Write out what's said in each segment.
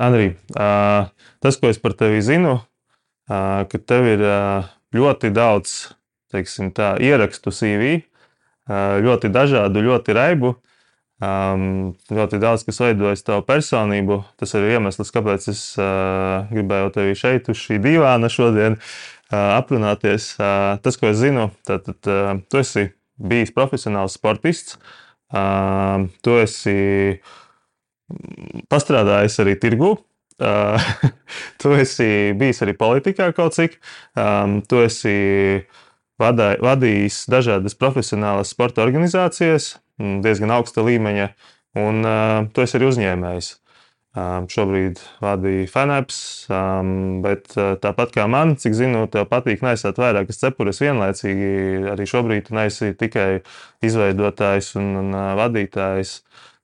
Andrij, tas, ko es par tevi zinu, ka tev ir ļoti daudz teiksim, tā, ierakstu CV, ļoti dažādu, ļoti raibu. Ļoti daudz kas veidojas tavu personību. Tas ir iemesls, kāpēc es uh, gribēju tevi šeit, uz šī divāna šodien uh, aprunāties. Uh, tas, ko es zinu, tad, tad uh, tu esi bijis profesionāls sportists. Uh, tu esi pastrādājis arī tirgū. Uh, tu esi bijis arī politikā kaut cik. Um, tu esi vadāj, vadījis dažādas profesionālas sporta organizācijas, Mm, diezgan augsta līmeņa, un uh, tu esi arī uzņēmējs. Um, šobrīd vadīja Fanaps, um, bet uh, tāpat kā man, cik zinu, tev patīk nesāt vairākas cepures vienlaicīgi. Arī šobrīd tu neesi tikai izveidotājs un, vadītājs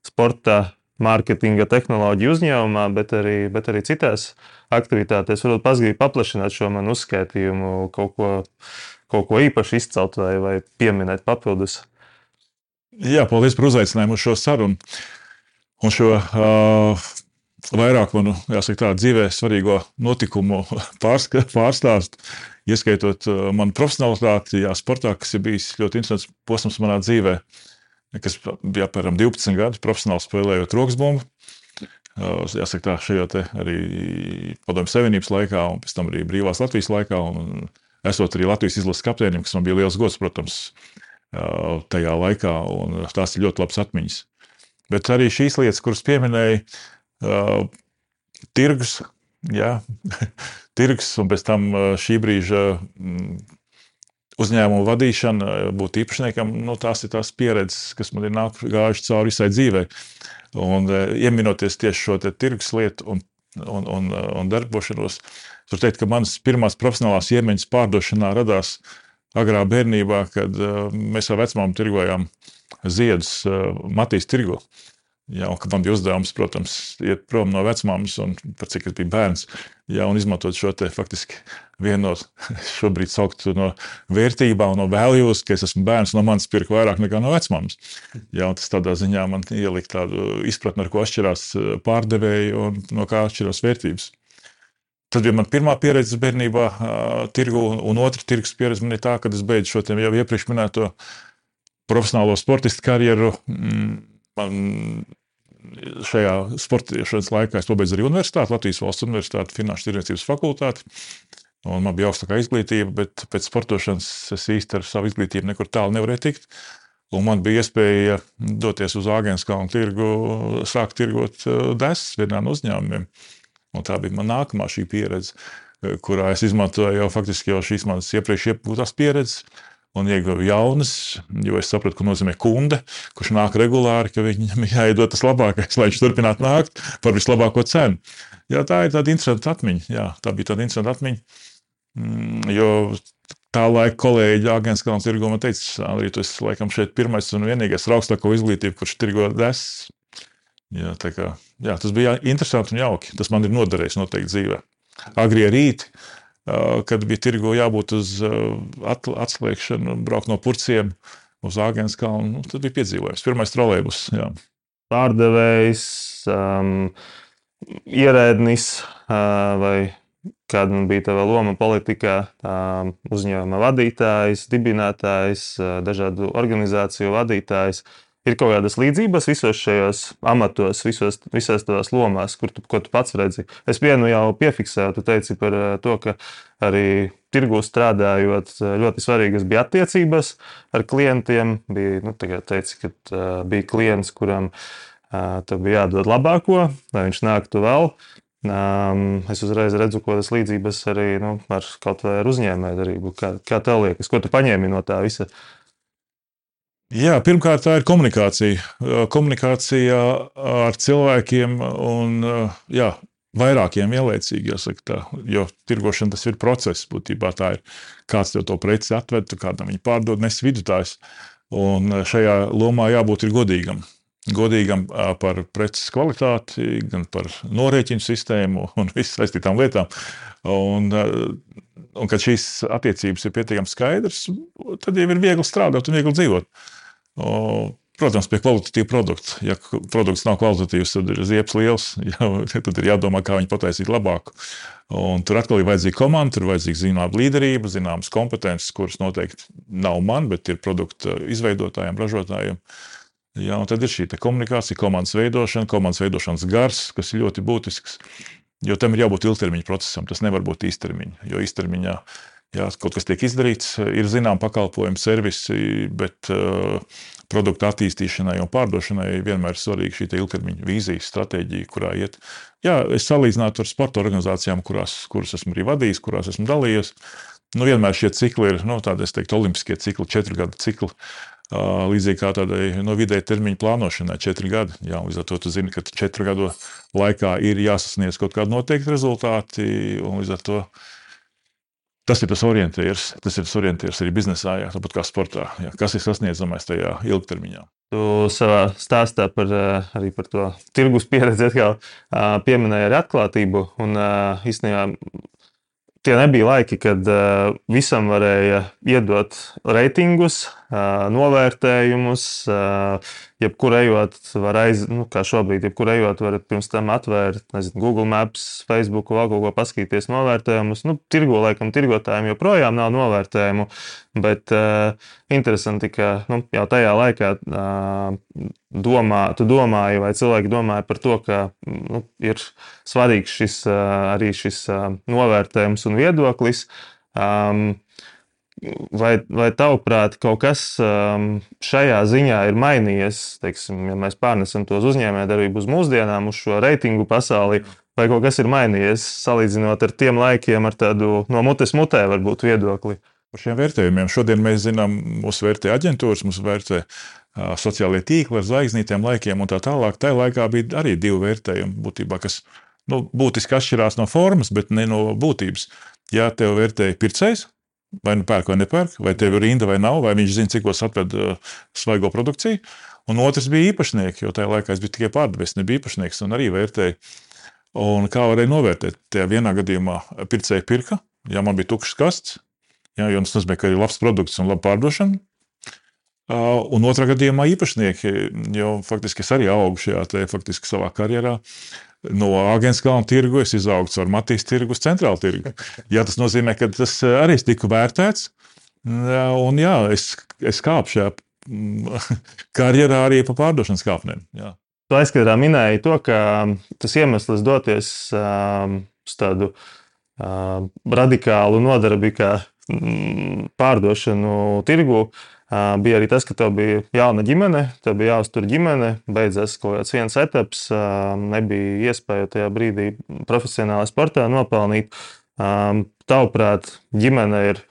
sporta, mārketinga, tehnoloģiju uzņēmumā, bet arī, bet arī citās aktivitātēs. Varbūt pazgrib paplašināt šo manu uzskaitījumu, kaut ko, kaut ko īpaši izcelt vai, vai pieminēt papildus. Jā, paldies par uzaicinājumu uz šo sarunu. Un šo uh, vairāk manu, jāsaka, dzīvē svarīgo notikumu pārska, pārstāstu, ieskaitot uh, manu profesionālitāti, jā, sportā, kas ir bijis ļoti interesants posms manā dzīvē, kas bija apmēram 12 gadi profesionāli spēlējot rokas bumbu. Uh, jāsaka, tā šajā arī Padomju Savienības laikā, un pēc tam arī brīvās Latvijas laikā, un esot arī Latvijas izlases kapteinim, kas man bija liels gods, protams, tajā laikā, tās ir ļoti labas atmiņas. Bet arī šīs lietas, kuras pieminēja, tirgus, jā, tirgus, un pēc tam šī brīža uzņēmumu vadīšana, būt īpašniekam, nu, tās ir tās pieredzes, kas man ir gājušas cauri visai dzīvei. Un ieminoties tieši šo tirgus lietu un, un, un, un darbošanos, var teikt, ka manas pirmās profesionālās iemaņas pārdošanā radās uh, agrā bērnībā, kad uh, mēs ar vecmāmu tirgojām ziedus uh, Matīs tirgu. Jā, un man bija uzdevums, protams, iet prom no vecmāmas, un pat cik es biju bērns, jā, un izmantot šo te faktiski vienu no šobrīd sauktu no vērtībām, no values, ka es esmu bērns, no manis pirka vairāk nekā no vecmāmas. Un tas tādā ziņā man ielika tādu izpratni, ar ko atšķirās pārdevēji un no kā atšķirās vērtības. Tas bija mana pirmā pieredze bērnībā, uh, tirgu, un otra tirgus pieredze man ir tā, ka es beidzu šo jau iepriekš minēto profesionālo sportistu karjeru. Mm, man šajā sportiešanas laikā es pabeidzu arī universitāti, Latvijas valsts universitāti, Finanšu tirdzniecības fakultāti. Un man bija augstākā izglītība, bet pēc sportošanas es īsti ar savu izglītību nekur tālu nevarēju tikt. Un man bija iespēja doties uz Āgānskalnu tirgu, sākt tirgot desas vienā no uzņēmumiem. Un tā bija mana nākamā pieredze, eh, kurā es izmantoju jau faktiski jau šīs manas iepriekš iegūtās pieredzes. Un ieguvu jaunas, jo es sapratu, ko nozīmē kunde, kurš nāk regulāri, ka viņam jāiedod tas labākais, lai viņš turpinātu nākt par vislabāko cenu. Jā, tā ir tāda interesanta atmiņa. Jā, tā bija tāda interesanta atmiņa. Mm, jo tā laika kolēģi Agnēs Kalns tirgo man teica, Andrija, tu esi laikam šeit pirmais un vienīgais ar augstāko izglītību, kurš tirgo desmit Jā, kā, jā, tas bija interesanti un jauki. Tas man ir noderējis noteikti dzīvē. Agri rīti, kad bija tirgo jābūt uz atslēgšanu, braukt no purciem uz Āgānas kalnu, nu, tas bija piedzīvojums. Pirmais trolēbus. Jā. Pārdevējs, um, ierēdnis uh, vai kāda man bija tava loma politikā, um, uzņēmuma vadītājs, dibinātājs, uh, dažādu organizāciju vadītājs. Uh, ir kaut kādas līdzības visos šajos amatos, visos, visās tās lomās, kur tu, tu pats redzi. Es vienu jau piefiksēju, tu teici par eh, to, ka arī tirgu strādājot, eh, ļoti svarīgas bija attiecības ar klientiem. Bija, nu, teici, ka uh, bija klients, kuram uh, tev bija jādod labāko, lai viņš nāktu vēl. Um, es uzreiz redzu, ko tas līdzības arī nu, ar kaut vai ar uzņēmējdarbību. Kā, kā tev liekas, ko tu paņēmi no tā visa? Jā, pirmkārt, tā ir komunikācija. Komunikācija ar cilvēkiem un jā, vairākiem vienlaicīgi, jāsaka tā, jo tirgošana tas ir process. Būtībā tā ir kāds tev to preci atved, kādam viņi pārdod, nes vidutājs. Un šajā lomā jābūt godīgam. Godīgam par preces kvalitāti, gan par norēķinu sistēmu un visām saistītām lietām. Un, un kad šīs attiecības ir pietiekami skaidras, tad jau ir viegli strādāt un viegli dzīvot. Protams, pie kvalitatīva produkta. Ja produkts nav kvalitatīvs, tad ir ziepes liels. Ja, tad ir jādomā, kā viņu pataisīt labāk. Un tur atkal ir vajadzīga komanda, tur ir vajadzīga zināma līderība, zināmas kompetences, kuras noteikti nav man, bet ir produkta izveidotājiem, ražotājiem. Ja, tad ir šī komunikācija, komandas veidošana, komandas veidošanas gars, kas ir ļoti būtisks. Jo tam ir jābūt ilgtermiņa procesam, tas nevar būt īstermiņa. Jo īstermiņā Jā, kaut kas tiek izdarīts, ir zināms pakalpojumu servisi, bet uh, produktu attīstīšanai un pārdošanai vienmēr ir svarīga šī ilgtermiņa vīzija, stratēģija, kurā iet. Jā, es salīdzinātu ar sporta organizācijām, kurās, kuras esmu arī vadījis, kurās esmu dalījies. Nu, vienmēr šie cikli ir nu, tādi, teiktu, olimpiskie cikli, četru gadu cikli. Uh, līdzīgi kā tādai no vidēja termiņa plānošanai, četri gadi. Jā, līdz ar to tu zini, ka četru gadu laikā ir jāsasniedz kaut kādi noteikti rezultāti, līdz ar to Tas ir tas orientieris, tas ir tas orientieris arī biznesā, jā, tāpat kā sportā. Jā, kas ir sasniedzamais tajā ilgtermiņā? Tu savā stāstā par, arī par to tirgus pieredzi atkal pieminēji arī atklātību. Un īstenībā tie nebija laiki, kad visam varēja iedot reitingus, novērtējumus. Uh, jebkur ejot, var aiz, nu, kā šobrīd, jebkur ejot, varat pirms tam atvērt, nezinu, Google Maps, Facebook, vēl kaut ko paskatīties novērtējumus. Nu, tirgo laikam, tirgotājiem joprojām nav novērtējumu, bet uh, interesanti, ka nu, jau tajā laikā uh, domā, tu domāji, vai cilvēki domāja par to, ka nu, ir svarīgs šis, arī šis novērtējums un viedoklis. Um, vai, vai tavuprāt, kaut kas um, šajā ziņā ir mainījies? Teiksim, ja mēs pārnesam to uz uzņēmējdarbību uz mūsdienām, uz šo reitingu pasauli, vai kaut kas ir mainījies salīdzinot ar tiem laikiem, ar tādu no mutes mutē varbūt viedokli? Par šiem vērtējumiem šodien mēs zinām, mūsu vērtē aģentūras, mūsu vērtē sociālajie tīkli ar zvaigznītiem, laikiem un tā tālāk. Tajā laikā bija arī divi vērtējumi, būtībā, kas nu, būtiski atšķirās no formas, bet ne no būtības. Ja tev vērtēja pircējs, vai nu pērk vai nepērk, vai tev ir rinda vai nav, vai viņš zina, cikos atved svaigo produkciju. Un otrs bija īpašnieki, jo tajā laikā es biju tikai pārdevis, nebija īpašnieks un arī vērtēja. Un kā varēja novērtēt? Tajā vienā gadījumā pircēja pirka, ja man bija tukšs kasts, ja, jo tas nozīmē, ka ir labs produkts un laba pārdošana. Un otrā gadījumā īpašnieki, jo faktiski arī augu šajā te, faktiski savā karjerā. No Agnēs Kalna tirgu es izaugu caur Matīs tirgu uz centrālu tirgu. Jā, tas nozīmē, ka tas arī tika vērtēts. Un jā, es, es kāpu šajā karjerā arī pa pārdošanas kāpnēm. Jā. Tu aizkadrā minēji to, ka tas iemesls doties um, uz tādu um, radikālu nodarbi, kā um, pārdošanu tirgu, uh, Bija arī tas, ka tev bija jauna ģimene, tev bija jāuztur ģimene, beidzās kaut kāds viens etaps, nebija iespēja tajā brīdī profesionālā sportā nopelnīt. Tavuprāt, ģimene ir,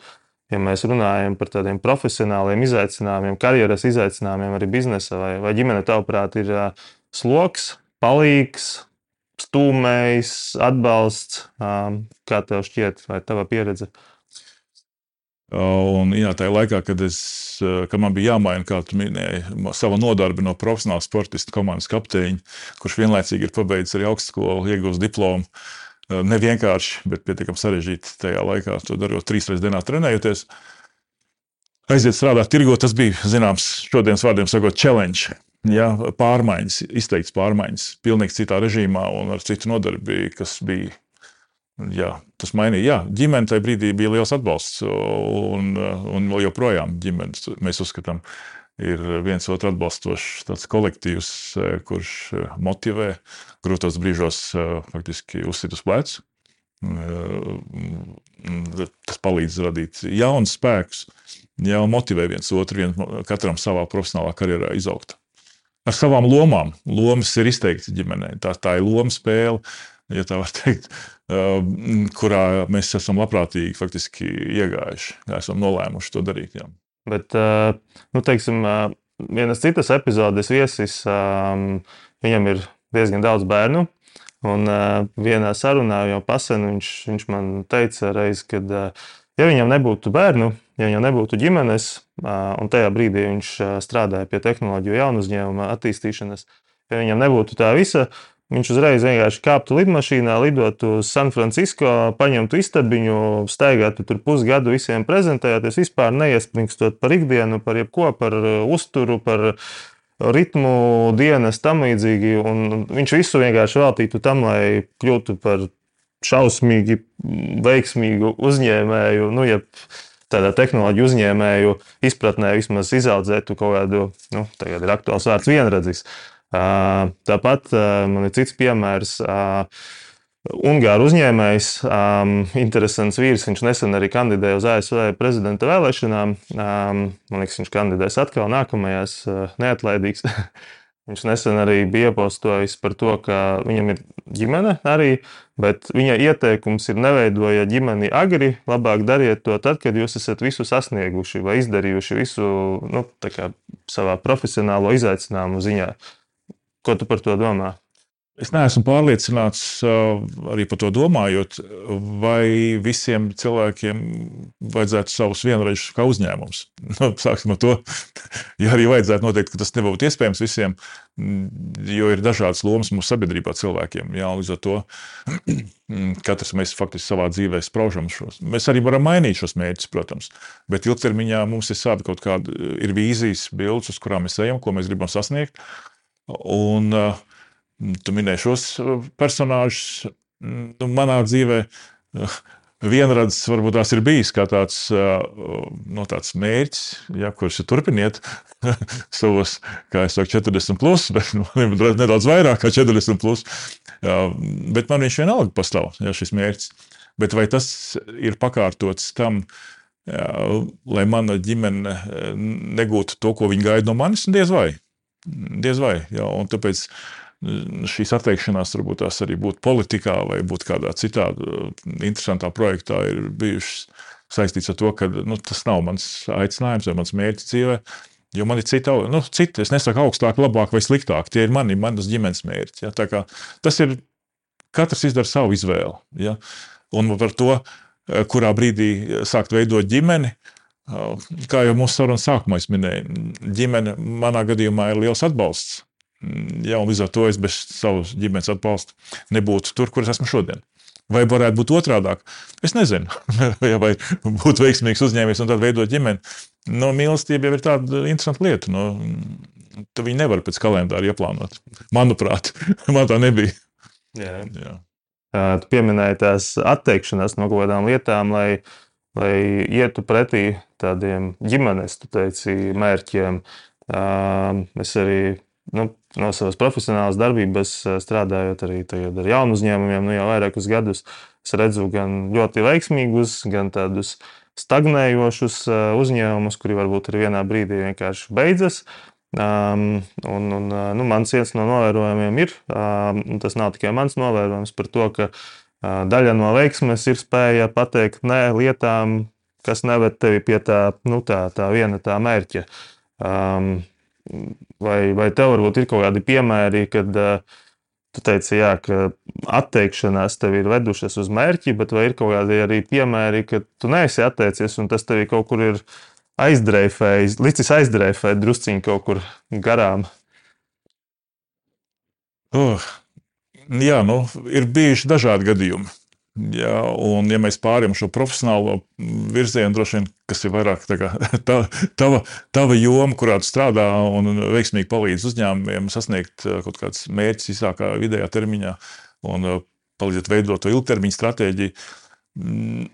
ja mēs runājam par tādiem profesionāliem izaicinājumiem, karjeras izaicinājumiem, arī biznesa, vai, vai ģimene, tavuprāt, ir sloks, palīgs, stūmējs, atbalsts. Kā tev šķiet, vai tava pieredze? Un, jā, tajā laikā, kad, es, kad man bija jāmaina, kā tu minēji, sava nodarbe no profesionāla sportista komandas kapteiņa, kurš vienlaicīgi ir pabeidzis arī augstskolu, iegūst diplomu. Nevienkārši, bet pietiekami sarežģīti tajā laikā, to darot trīs reizes dienā, trenējoties. Aiziet strādāt, tirgot, tas bija, zināms, šodienas vārdiem sakot, challenge. Ja, pārmaiņas, izteikts pārmaiņas, pilnīgi citā režīmā un ar citu nodarbi, kas bija Jā, tas mainīja. Jā, ģimene tajā brīdī bija liels atbalsts. Un, un joprojām ģimenes mēs uzskatām, ir viens otru atbalstošs kolektīvs, kurš motivē, grūtos brīžos faktiski uzsit uz pleca. Tas palīdz radīt jaunus spēkus, jau motivē viens otru, vien, katram savā profesionālā karjerā izaugt. Ar savām lomām. Lomas ir izteikti ģimenē. Tā, tā ir loma spēle ja tā var teikt, um, kurā mēs esam labprātīgi faktiski iegājuši, esam nolēmuši to darīt. Jā. Bet, uh, nu, teiksim, uh, vienas citas epizodes viesis, um, viņam ir diezgan daudz bērnu. Un uh, vienā sarunā jau pasen viņš, viņš man teica, reiz, ka, ja viņam nebūtu bērnu, ja viņam nebūtu ģimenes, un tajā brīdī viņš strādāja pie tehnoloģiju jaunu uzņēmumu attīstīšanas, ja viņam nebūtu tā visa, Viņš uzreiz vienkārši kāptu lidmašīnā, lidotu uz San Francisco, paņemtu istabiņu, staigātu tur pusgadu, visiem prezentējoties, vispār neiespringstot par ikdienu, par jebko, par uh, uzturu, par ritmu, dienas, tam līdzīgi. Viņš visu vienkārši veltītu tam, lai kļūtu par šausmīgi veiksmīgu uzņēmēju. Nu, ja tādā tehnoloģiju uzņēmēju izpratnē vismaz izaudzētu kaut kādu, nu, tagad ir aktuāls vārds vienredzis. Tāpat man ir cits piemērs. Ungāru uzņēmējs, um, interesants vīrs. Viņš nesen arī kandidēja uz ASV prezidenta vēlēšanām. Um, man liekas, viņš kandidēs atkal nākamajās, uh, neatlaidīgs. viņš nesen arī bija iepostojis par to, ka viņam ir ģimene arī, bet viņa ieteikums ir neveidojiet ģimeni agri. Labāk dariet to tad, kad jūs esat visu sasnieguši vai izdarījuši visu nu, savā profesionālo izaicinājumu ziņā. Ko tu par to domā? Es neesmu pārliecināts arī par to domājot, vai visiem cilvēkiem vajadzētu savus vienreizes kā uzņēmums. Nu, sāksim ar to. Ja arī vajadzētu noteikt, ka tas nebūtu iespējams visiem, jo ir dažādas lomas mūsu sabiedrībā cilvēkiem. Jā, līdz ar to katrs mēs faktiski savā dzīvē spraužam šos. Mēs arī varam mainīt šos mērķus, protams, bet ilgtermiņā mums ir sāpīgi kaut kāda ir vīzijas, bildes, uz kurām mēs ejam, ko mēs gribam sasniegt. Un, Tu minēji šos personāžus. Nu, manā dzīvē vienradzes varbūt tās ir bijis kā tāds, no nu, tāds mērķis, ja, kurš ir turpiniet savos, kā jau saku, 40 plus, bet nedaudz vairāk kā 40 plus. Bet man viņš vienalga pastāv, ja šis mērķis. Bet vai tas ir pakārtots tam, jā, lai mana ģimene negūtu to, ko viņi gaida no manis? Diez vai. Diez vai. Jā, un tāpēc šīs atteikšanās varbūt tās arī būtu politikā vai būtu kādā citā uh, interesantā projektā, ir bijušas saistīts ar to, ka nu, tas nav mans aicinājums vai mans mērķis dzīvē. Jo man ir cita, nu, cita, es nesaku augstāk, labāk vai sliktāk. Tie ir mani, manas ģimenes mērķi. Ja? Tas ir katrs izdara savu izvēli. Ja? Un par to, uh, kurā brīdī sākt veidot ģimeni, uh, kā jau mūsu sarunas sākumā minēju, ģimene manā gadījumā ir liels atbalsts. Jā, un līdz ar to es bez savas ģimenes atbalsta nebūtu tur, kur es esmu šodien. Vai varētu būt otrādi? Es nezinu, vai būtu veiksmīgs uzņēmējs un tad veidot ģimeni. No nu, mīlestība jau ir tāda interesanta lieta. No, nu, tu viņu nevar pēc kalendāra ieplānot. Manuprāt, man tā nebija. Jā. Jā. Tu pieminēji tās atteikšanās no kaut kādām lietām, lai, lai ietu pretī tādiem ģimenes teici, mērķiem. Es arī nu, no savas profesionālas darbības, strādājot arī ar jaunu uzņēmumiem, nu, jau vairākus gadus, es redzu gan ļoti veiksmīgus, gan tādus stagnējošus uzņēmumus, kuri varbūt arī vienā brīdī vienkārši beidzas. Um, un, un, nu, mans viens no novērojumiem ir, um, tas nav tikai mans novērojums par to, ka uh, daļa no veiksmes ir spēja pateikt nē lietām, kas neved tevi pie tā, nu, tā, tā viena tā mērķa. Um, Vai, vai tev varbūt ir kaut kādi piemēri, kad uh, tu teici, jā, ka atteikšanās tev ir vedušas uz mērķi, bet vai ir kaut kādi arī piemēri, ka tu neesi atteicies un tas tev kaut kur ir aizdreifējis, licis aizdreifēt drusciņi kaut kur garām? Oh, jā, nu, ir bijuši dažādi gadījumi. Ja, un, ja mēs pārējām šo profesionālo virzienu, droši vien, kas ir vairāk kā, tā, tava, tava joma, kurā tu strādā un veiksmīgi palīdz uzņēmumiem sasniegt uh, kaut kādus mērķus īsākā vidējā termiņā un uh, palīdzēt veidot to ilgtermiņa stratēģiju. Mm,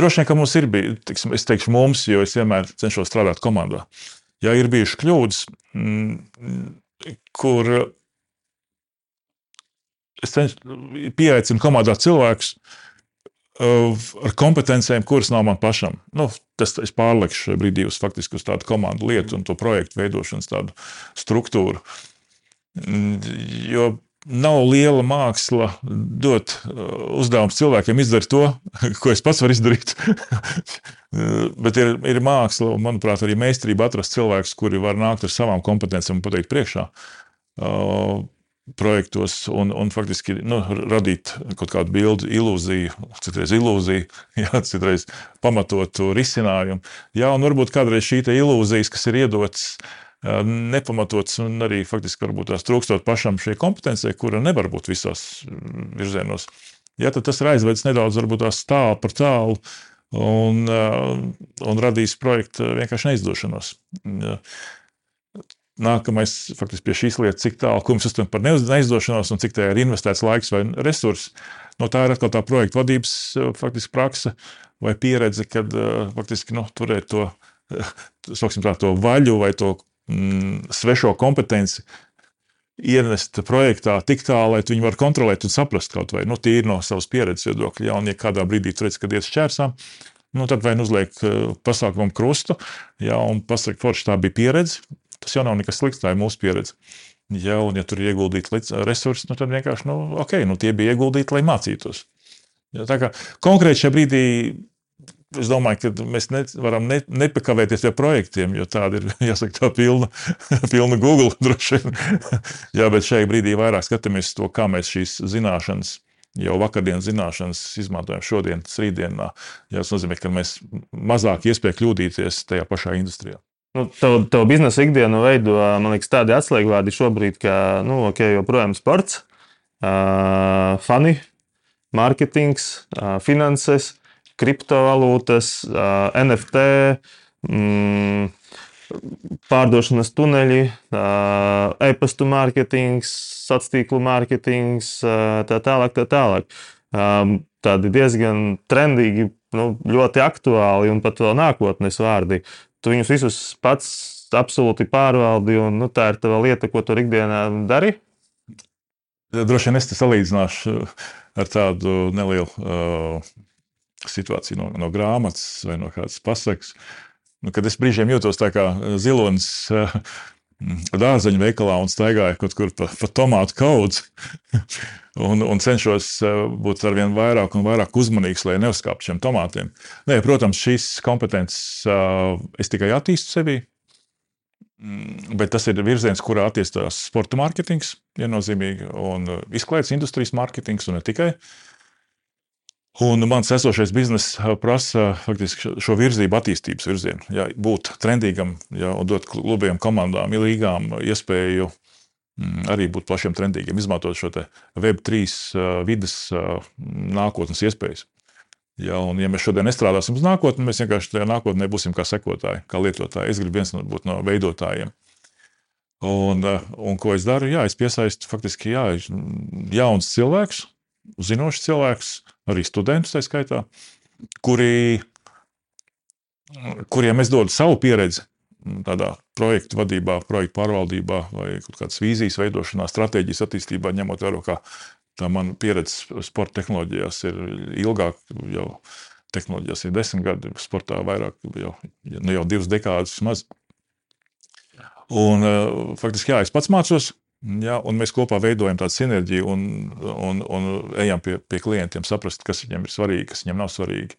droši vien, ka mums ir bijis, es teikšu mums, jo es vienmēr cenšos strādāt komandā. Ja ir bijušas kļūdas, mm, kur es pieaicinu komandā cilvēkus uh, ar kompetencijām, kuras nav man pašam. Nu, tas es pārlikšu šajā brīdī uz, faktiski, uz tādu komandu lietu un to projektu veidošanas struktūru. Mm, jo nav liela māksla dot uh, uzdevumu cilvēkiem izdarīt to, ko es pats varu izdarīt. Bet ir, ir māksla, un, manuprāt, arī meistarība atrast cilvēkus, kuri var nākt ar savām kompetencijām un pateikt priekšā. Projektos un, un faktiski nu, radīt kaut kādu bildu, ilūziju, citreiz ilūziju, jā, citreiz pamatotu risinājumu. Jā, un varbūt kādreiz šī ilūzijas, kas ir iedotas, nepamatots un arī faktiski varbūt tās trūkstot pašam šai kompetencijai, kura nevar būt visos virzienos. Jā, tad tas ir aizvedis nedaudz tālu par tālu un, un radījis projektu vienkārši neizdošanos. Jā. Nākamais faktiski pie šīs lietas, cik tālu mums uztver par neizdošanos un cik tā ir investēts laiks vai resursi. No tā ir atkal tā projekta vadības faktiski praksa vai pieredze, kad faktiski nu, turēt to, tā, to vaļu vai to mm, svešo kompetenci. Ienest projektā tik tālu, lai viņi varētu kontrolēt un saprast kaut vai nu, tīri no savas pieredzes viedokļa. Ja, un, ja kādā brīdī tur redz, ka iet šķērsām, nu, tad vai nu uzliek pasākumam krustu, ja, un pasakot, forši tā bija pieredze, Tas jau nav nekas slikts, tā ir mūsu pieredze. Ja, un, ja tur ir ieguldīti resursi, nu, tad vienkārši nu, okay, nu, tie bija ieguldīti, lai mācītos. Ja, tā kā konkrēti šajā brīdī Es domāju, ka mēs nevaram ne, nepakavēties pie projektiem, jo tāda ir jāsaka, tā pilna, pilna Google droši vien. Jā, bet šajā brīdī vairāk skatāmies to, kā mēs šīs zināšanas, jau vakardienas zināšanas izmantojam šodienas, rītdienā. Jā, tas nozīmē, ka mēs mazāk iespēju kļūdīties tajā pašā industrijā. Nu, tev, tev biznesa ikdienu veido, liekas, tādi atslēgvārdi šobrīd, kā, nu, ok, joprojām sports, uh, fani, mārketings, uh, finanses, kriptovalūtas, uh, NFT, mm, pārdošanas tuneļi, uh, e-pastu mārketings, sociālo tīklu mārketings, uh, tā tālāk. Tā tālāk. Um, tādi diezgan trendīgi, nu, ļoti aktuāli un pat vēl nākotnes vārdi tu viņus visus pats absolūti pārvaldi, un nu, tā ir tava lieta, ko tu ikdienā dari? Droši vien es te salīdzināšu ar tādu nelielu uh, situāciju no, no grāmatas vai no kādas pasakas. Nu, kad es brīžiem jūtos tā kā zilonis uh, dārzeņu veikalā un staigāju kaut kur pa, pa tomātu kaudzi. un, un cenšos eh, būt ar vien vairāk un vairāk uzmanīgs, lai neuzkāptu šiem tomātiem. Nē, protams, šīs kompetences uh, es tikai attīstu sevī. Mm, bet tas ir virziens, kurā attīstās sporta mārketings, viennozīmīgi, un izklaides industrijas mārketings, un ne tikai. Un mans esošais bizness prasa faktiski šo virzību, attīstības virzienu. Jā, būt trendīgam, jā, un dot klubiem, komandām, līgām iespēju uh, Mm, arī būt plašiem trendīgiem, izmantot šo Web3 vidas nākotnes iespējas. Ja, un, ja mēs šodien nestrādāsim uz nākotni, mēs vienkārši tajā nākotnē būsim kā sekotāji, kā lietotāji. Es gribu viens no, būt no veidotājiem. Un, un ko es daru? Jā, es piesaistu faktiski jā, jaunus cilvēkus, zinošus cilvēkus, arī studentus tā skaitā, kuri, kuriem es dodu savu pieredzi, tādā projektu vadībā, projektu pārvaldībā vai kādas vīzijas veidošanā, stratēģijas attīstībā, ņemot vērā, ka tā mana pieredze sporta tehnoloģijās ir ilgāk, jau tehnoloģijās ir desmit gadi, sportā vairāk, jau, nu jau divas dekādas vismaz. Un, eh, faktiski, jā, es pats mācos, Jā, un mēs kopā veidojam tādu sinerģiju un, un, un ejam pie, pie klientiem, saprast, kas viņiem ir svarīgi, kas viņiem nav svarīgi.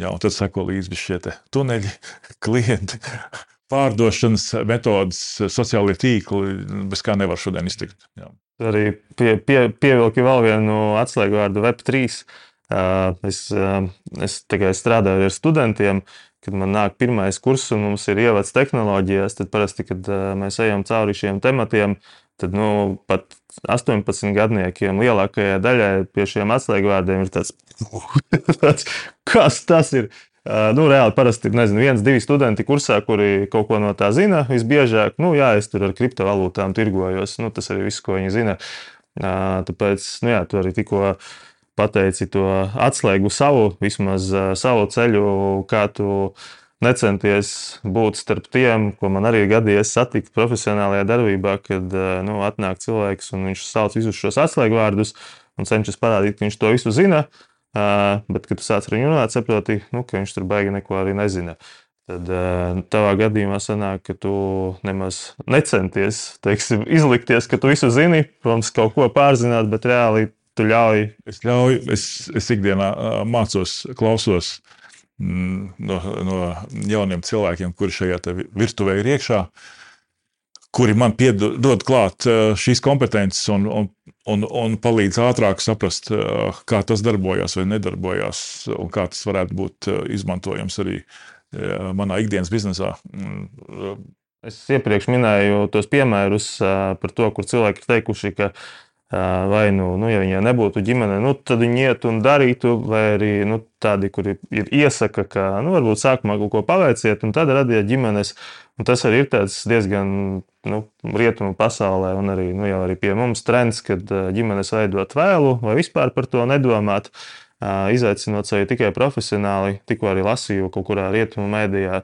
Jā, un tad seko līdzi šie tuneļi, klienti, pārdošanas metodas, sociālie tīkli, bez kā nevar šodien iztikt. Jā. Arī pie, pie, pievilki vēl vienu atslēgu vārdu Web3. Es, es tikai strādāju ar studentiem, kad man nāk pirmais kurs un mums ir ievads tehnoloģijās, tad parasti, kad mēs ejam cauri šiem tematiem, tad nu, pat 18 gadniekiem lielākajai daļai pie šiem atslēgvārdiem ir tāds, tāds kas tas ir. Uh, nu, reāli parasti ir nezinu, viens, divi studenti kursā, kuri kaut ko no tā zina. Visbiežāk, nu, jā, es tur ar kriptovalūtām tirgojos. Nu, tas arī viss, ko viņi zina. Uh, tāpēc, nu, jā, tu arī tikko pateici to atslēgu savu, vismaz uh, savu ceļu, kā tu necenties būt starp tiem, ko man arī gadījies satikt profesionālajā darbībā, kad nu, atnāk cilvēks un viņš sauc visus šos atslēgvārdus un cenšas parādīt, ka viņš to visu zina. Uh, Uh, bet, kad tu sāc ar viņu runāt, saproti, nu, ka viņš tur baigi neko arī nezina. Tad uh, tavā gadījumā sanāk, ka tu nemaz necenties teiksim, izlikties, ka tu visu zini, protams, kaut ko pārzināt, bet reāli tu ļauj. Es ļauju, es, es ikdienā mācos, klausos mm, no, no jauniem cilvēkiem, kuri šajā virtuvē ir iekšā. Kuri man piedod klāt eh, šīs kompetences un, un, un, un palīdz ātrāk saprast, eh, kā tas darbojas vai nedarbojas, un kā tas varētu būt eh, izmantojams arī manā ikdienas biznesā. Es iepriekš minēju tos piemērus par to, kur cilvēki ir teikuši, ka Vai nu, nu, ja viņai nebūtu ģimene, nu, tad viņi iet un darītu, vai arī nu, tādi, kuri ir iesaka, ka nu, varbūt sākumā kaut ko paveiciet, un tad radiet ģimenes. Un tas arī ir diezgan nu, rietumu pasaulē, un arī, nu, arī pie mums trends, kad ģimenes veidot vēlu vai vispār par to nedomāt. Izaicinot sevi tikai profesionāli, tikko arī lasīju kaut kurā rietumu mēdījā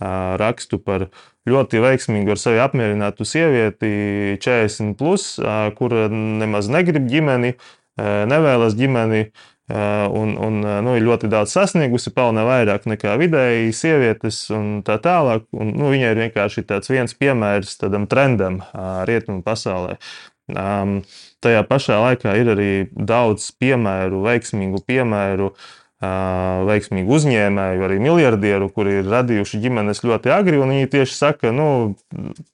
rakstu par ļoti veiksmīgu ar sevi apmierinātu sievieti, 40, plus, kur nemaz negrib ģimeni, nevēlas ģimeni. Un, un nu, ir ļoti daudz sasniegusi, pelna vairāk nekā vidēji sievietes, un tā tālāk. Un, nu, viņai ir vienkārši tāds viens piemērs tādam trendam rietumu pasaulē. Um, tajā pašā laikā ir arī daudz piemēru, veiksmīgu piemēru uh, veiksmīgu uzņēmēju, arī miljardieru, kuri ir radījuši ģimenes ļoti agri. Viņi tieši saka, nu,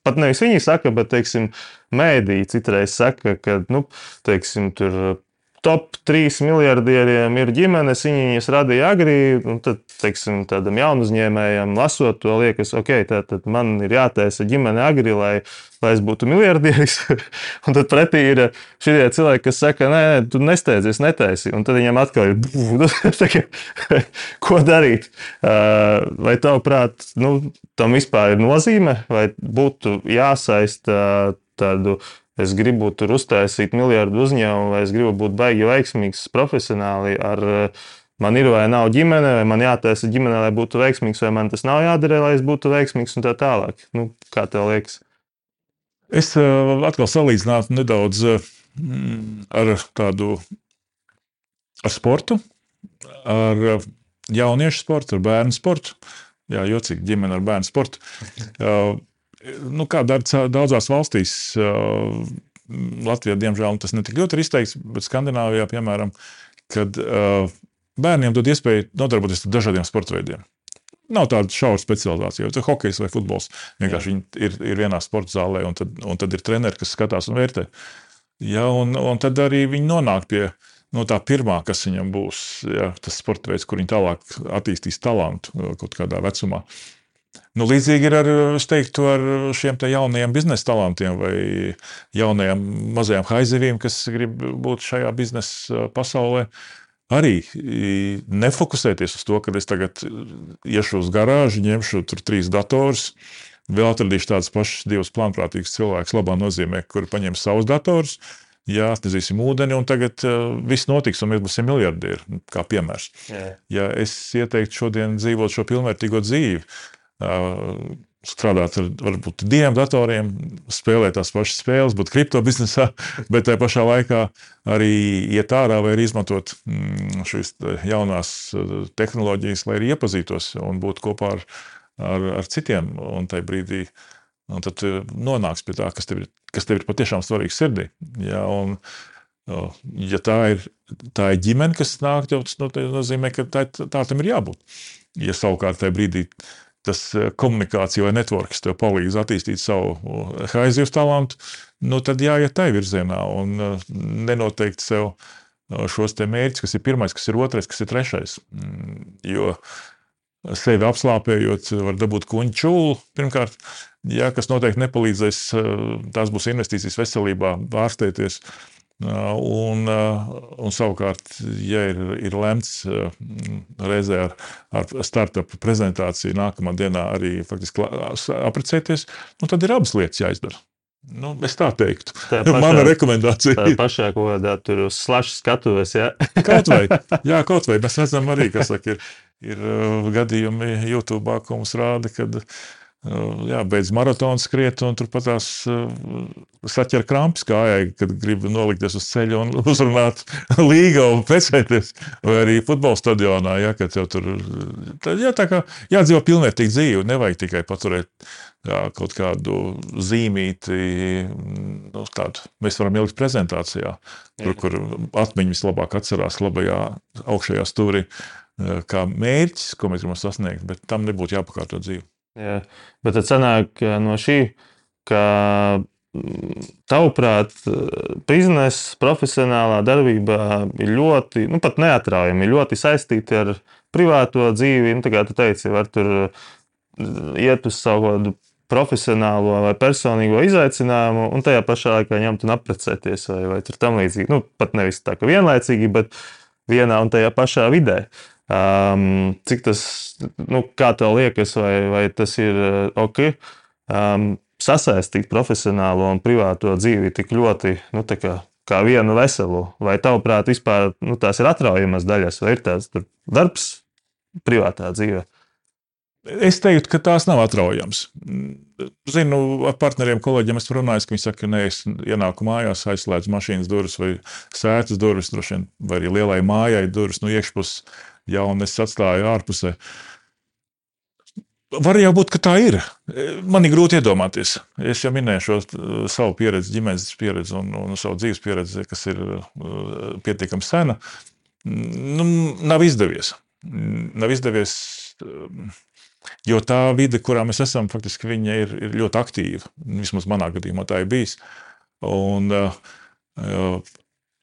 pat nevis viņi saka, bet, teiksim, mēdī citreiz saka, ka, nu, teiksim, tur top 3 miljardieriem ir ģimenes, viņi viņas radīja agri. Tad, teiksim, tādam jaunu uzņēmējam, lasot to, liekas, ok, tad, tad man ir jātaisa ģimene agri, lai, lai es būtu miljardieris. un tad pretī ir šie cilvēki, kas saka, nē, nē tu nesteidzies, netaisi. Un tad viņam atkal ir, ko darīt. Vai tavuprāt, nu, tam vispār ir nozīme, vai būtu jāsaista tādu es gribu tur uztaisīt miljardu uzņēmumu, vai es gribu būt baigi veiksmīgs profesionāli ar man ir vai nav ģimene, vai man jātaisa ģimene, lai būtu veiksmīgs, vai man tas nav jādara, lai es būtu veiksmīgs un tā tālāk. Nu, kā tev liekas? Es uh, atkal salīdzinātu nedaudz uh, ar tādu ar sportu, ar jauniešu sportu, ar bērnu sportu. Jā, jocīgi ģimene ar bērnu sportu. Nu, kā dara daudzās valstīs. Latvijā, diemžēl, tas netik ļoti ir izteikts, bet Skandināvijā, piemēram, kad bērniem dod iespēju nodarboties ar dažādiem sporta veidiem. Nav tāda šaura specializācija, vai tas ir hokejs vai futbols. Vienkārši viņi ir, ir vienā sporta zālē, un tad, un tad ir treneri, kas skatās un vērtē. Ja, un, un tad arī viņi nonāk pie no tā pirmā, kas viņam būs, ja, tas sporta veids, kur viņi tālāk attīstīs talantu kaut kādā vecumā. Uh, Nu, līdzīgi ir ar, teiktu, ar šiem jaunajiem biznesa talantiem vai jaunajiem mazajiem haizivīm, kas grib būt šajā biznesa pasaulē. Arī nefokusēties uz to, ka es tagad iešu uz garāžu, ņemšu tur trīs datorus, vēl atradīšu tādus pašus divus plānprātīgus cilvēkus, labā nozīmē, kuri paņems savus datorus. Jā, atnezīsim ūdeni, un tagad uh, viss notiks, un mēs būsim miljardieri. Kā piemērs. Jā. Ja es ieteiktu šodien dzīvot šo pilnvērtīgo dzīvi, uh, strādāt ar varbūt diviem datoriem, spēlēt tās pašas spēles, būt kripto biznesā, bet tajā pašā laikā arī iet ārā vai izmantot mm, šīs jaunās tehnoloģijas, lai arī iepazītos un būtu kopā ar, ar, ar citiem. Un tajā brīdī un tad nonāks pie tā, kas tev ir, kas tev ir patiešām svarīgs sirdī. Ja, un, ja tā ir, tā ir ģimene, kas nāk, tas nozīmē, ka tā, tā tam ir jābūt. Ja savukārt tajā brīdī tas eh, komunikācija vai networks tev palīdz attīstīt savu eh, haizivs talantu, nu tad jāiet tai virzienā un eh, nenoteikt sev šos te mērķus, kas ir pirmais, kas ir otrais, kas ir trešais. Mm, jo sevi apslāpējot, var dabūt kuņģu čūlu pirmkārt, ja, kas noteikti nepalīdzēs, tās būs investīcijas veselībā, ārstēties. Un, un savukārt, ja ir, ir lemts reizē ar, ar startup prezentāciju nākamā dienā arī faktiski apprecēties, nu, tad ir abas lietas jāizdara. Nu, es tā teiktu. Tā pašā, Mana rekomendācija. Tā pašā, ko tur uz slašu skatuves. Ja? kaut vai, jā, kaut vai. Mēs redzam arī, kas saka, ir, ir gadījumi YouTube, ko mums rāda, kad uh, jā, beidz maratonu skriet, un turpat tās saķer krampus kājai, kad grib nolikties uz ceļa un uzrunāt līgu un precēties. Vai arī futbola stadionā, ja, tur jā, tā kā jādzīvo pilnvērtīgi dzīvi, nevajag tikai paturēt jā, kaut kādu zīmīti, nu, tādu mēs varam ielikt prezentācijā, tur, kur atmiņa vislabāk atcerās labajā augšējā stūrī, kā mērķis, ko mēs gribam sasniegt, bet tam nebūtu jāpakārto dzīvi. Jā. Bet tad sanāk no šī, ka mm, tavuprāt, biznesa, profesionālā darbība ir ļoti, nu pat neatraujami, ļoti saistīta ar privāto dzīvi. Nu, tā kā tu teici, var tur mm, iet uz savu kādu profesionālo vai personīgo izaicinājumu, un tajā pašā laikā ņemt un apprecēties vai, vai tam līdzīgi. Nu, pat nevis tā kā vienlaicīgi, bet vienā un tajā pašā vidē. Um, cik tas, nu, kā tev liekas, vai, vai tas ir uh, ok? Um, sasaistīt profesionālo un privāto dzīvi tik ļoti, nu, kā, kā vienu veselu, vai tavuprāt, vispār nu, tās ir atraujamas daļas, vai ir tāds darbs privātā dzīvē? Es teiktu, ka tās nav atraujamas. Zinu, ar partneriem, kolēģiem es runāju, ka viņi saka, ka nē, es ienāku mājās, aizslēdzu mašīnas durvis vai sēdes durvis, vien, vai arī lielai mājai durvis no iekšpuses, ja un es atstāju ārpusē. Var jau būt, ka tā ir. Man ir grūti iedomāties. Es jau minēju šo savu pieredzi, ģimenes pieredzi un, un savu dzīves pieredzi, kas ir uh, pietiekami sena. Nu, nav izdevies. Nav izdevies um, Jo tā vide, kurā mēs esam, faktiski ir, ir ļoti aktīva. Vismaz manā gadījumā tā ir bijis. Un, uh,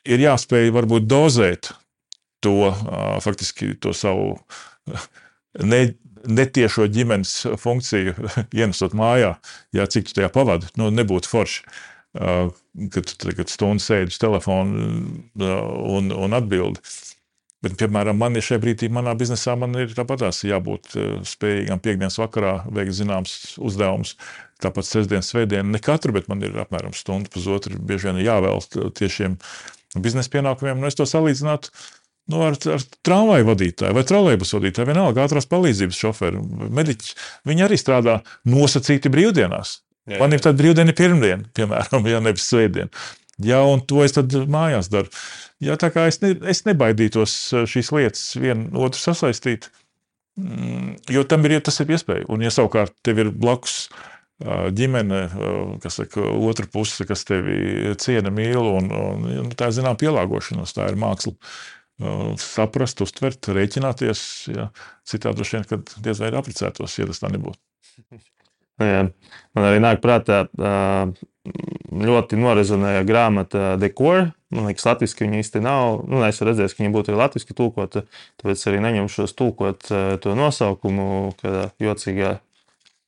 ir jāspēj varbūt dozēt to, faktiski, to savu ne, netiešo ģimenes funkciju, ienesot mājā, ja cik tu tajā pavadi, nu, nebūtu forši. Kad tu tagad stundu sēdi uz telefona un, un atbildi. Bet, piemēram, man ir šajā brīdī, manā biznesā, man ir tāpatās jābūt spējīgam piekdienas vakarā veikt zināms uzdevumus. Tāpat sestdienas, svētdienas, ne katru, bet man ir apmēram stundu, pusotru, bieži vien jāvēl tiešiem biznesa pienākumiem. Nu, es to salīdzinātu nu, ar, ar tramvaju vadītāju vai trolēļus vadītāju, vienalga ātrās palīdzības šoferu, mediķi. Viņi arī strādā nosacīti brīvdienās. Jā, jā. Man ir tāda brīvdiena pirmdiena, piemēram, ja nevis svētdiena. Ja, un to es tad mājās daru. Ja, tā kā es, ne, es nebaidītos eh, šīs lietas vienu otru sasaistīt, mm, jo tam ir, ja tas ir iespēja. Un, ja savukārt tev ir blakus ģimene, kas saka, otra puse, kas tevi ciena, mīl, un, un nu, tā ir zinām pielāgošanās, tā ir māksla. Saprast, uztvert, rēķināties. Ja. Citādi droši vien, kad diez vai apprecētos, ja tas tā nebūtu. Jā. Man arī nāk prātā ļoti norezonēja grāmata Decor. Man liekas, latviešu viņa īsti nav. Nu, es redzēju, ka viņa būtu arī latviešu tulkota, tāpēc arī neņemšos tulkot to nosaukumu, kādā jocīgā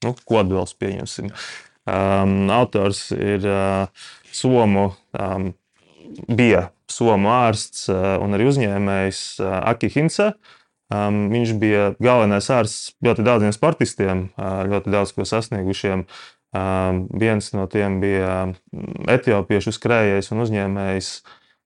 nu, kodvils pieņemsim. Um, autors ir uh, Somu, um, bija Somu ārsts uh, un arī uzņēmējs uh, Aki Hinsa. Um, viņš bija galvenais ārsts ļoti daudziem sportistiem, uh, ļoti daudz ko sasniegušiem. Um, viens no tiem bija etiopiešu skrējējs un uzņēmējs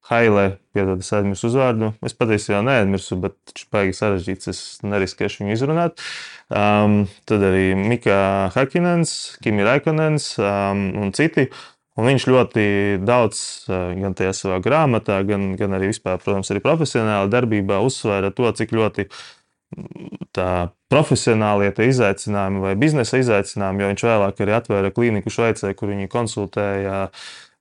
Haile, piedod, es aizmirsu uzvārdu. Es patiesībā neaizmirsu, bet viņš baigi sarežģīts, es neriskēšu viņu izrunāt. Um, tad arī Mika Hakinens, Kimi Raikonens um, un citi. Uh, Un viņš ļoti daudz, gan tajā savā grāmatā, gan, gan arī vispār, protams, arī profesionālā darbībā uzsvēra to, cik ļoti mm, tā profesionālie izaicinājumi vai biznesa izaicinājumi, jo viņš vēlāk arī atvēra klīniku Šveicē, kur viņi konsultēja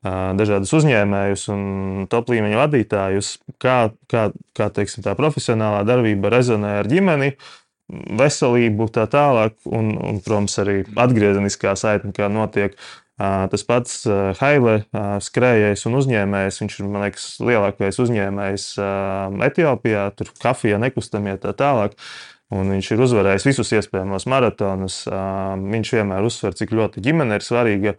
dažādus uzņēmējus un top līmeņa vadītājus, kā, kā, kā teiksim, tā profesionālā darbība rezonē ar ģimeni, veselību, tā tālāk, un, un protams, arī atgriezeniskā saitne, kā notiek Tas pats Haile skrējējs un uzņēmējs. Viņš ir, liekas, lielākais uzņēmējs Etiopijā, tur kafija nekustamie tā tālāk. Un viņš ir uzvarējis visus iespējamos maratonus. Viņš vienmēr uzsver, cik ļoti ģimene ir svarīga.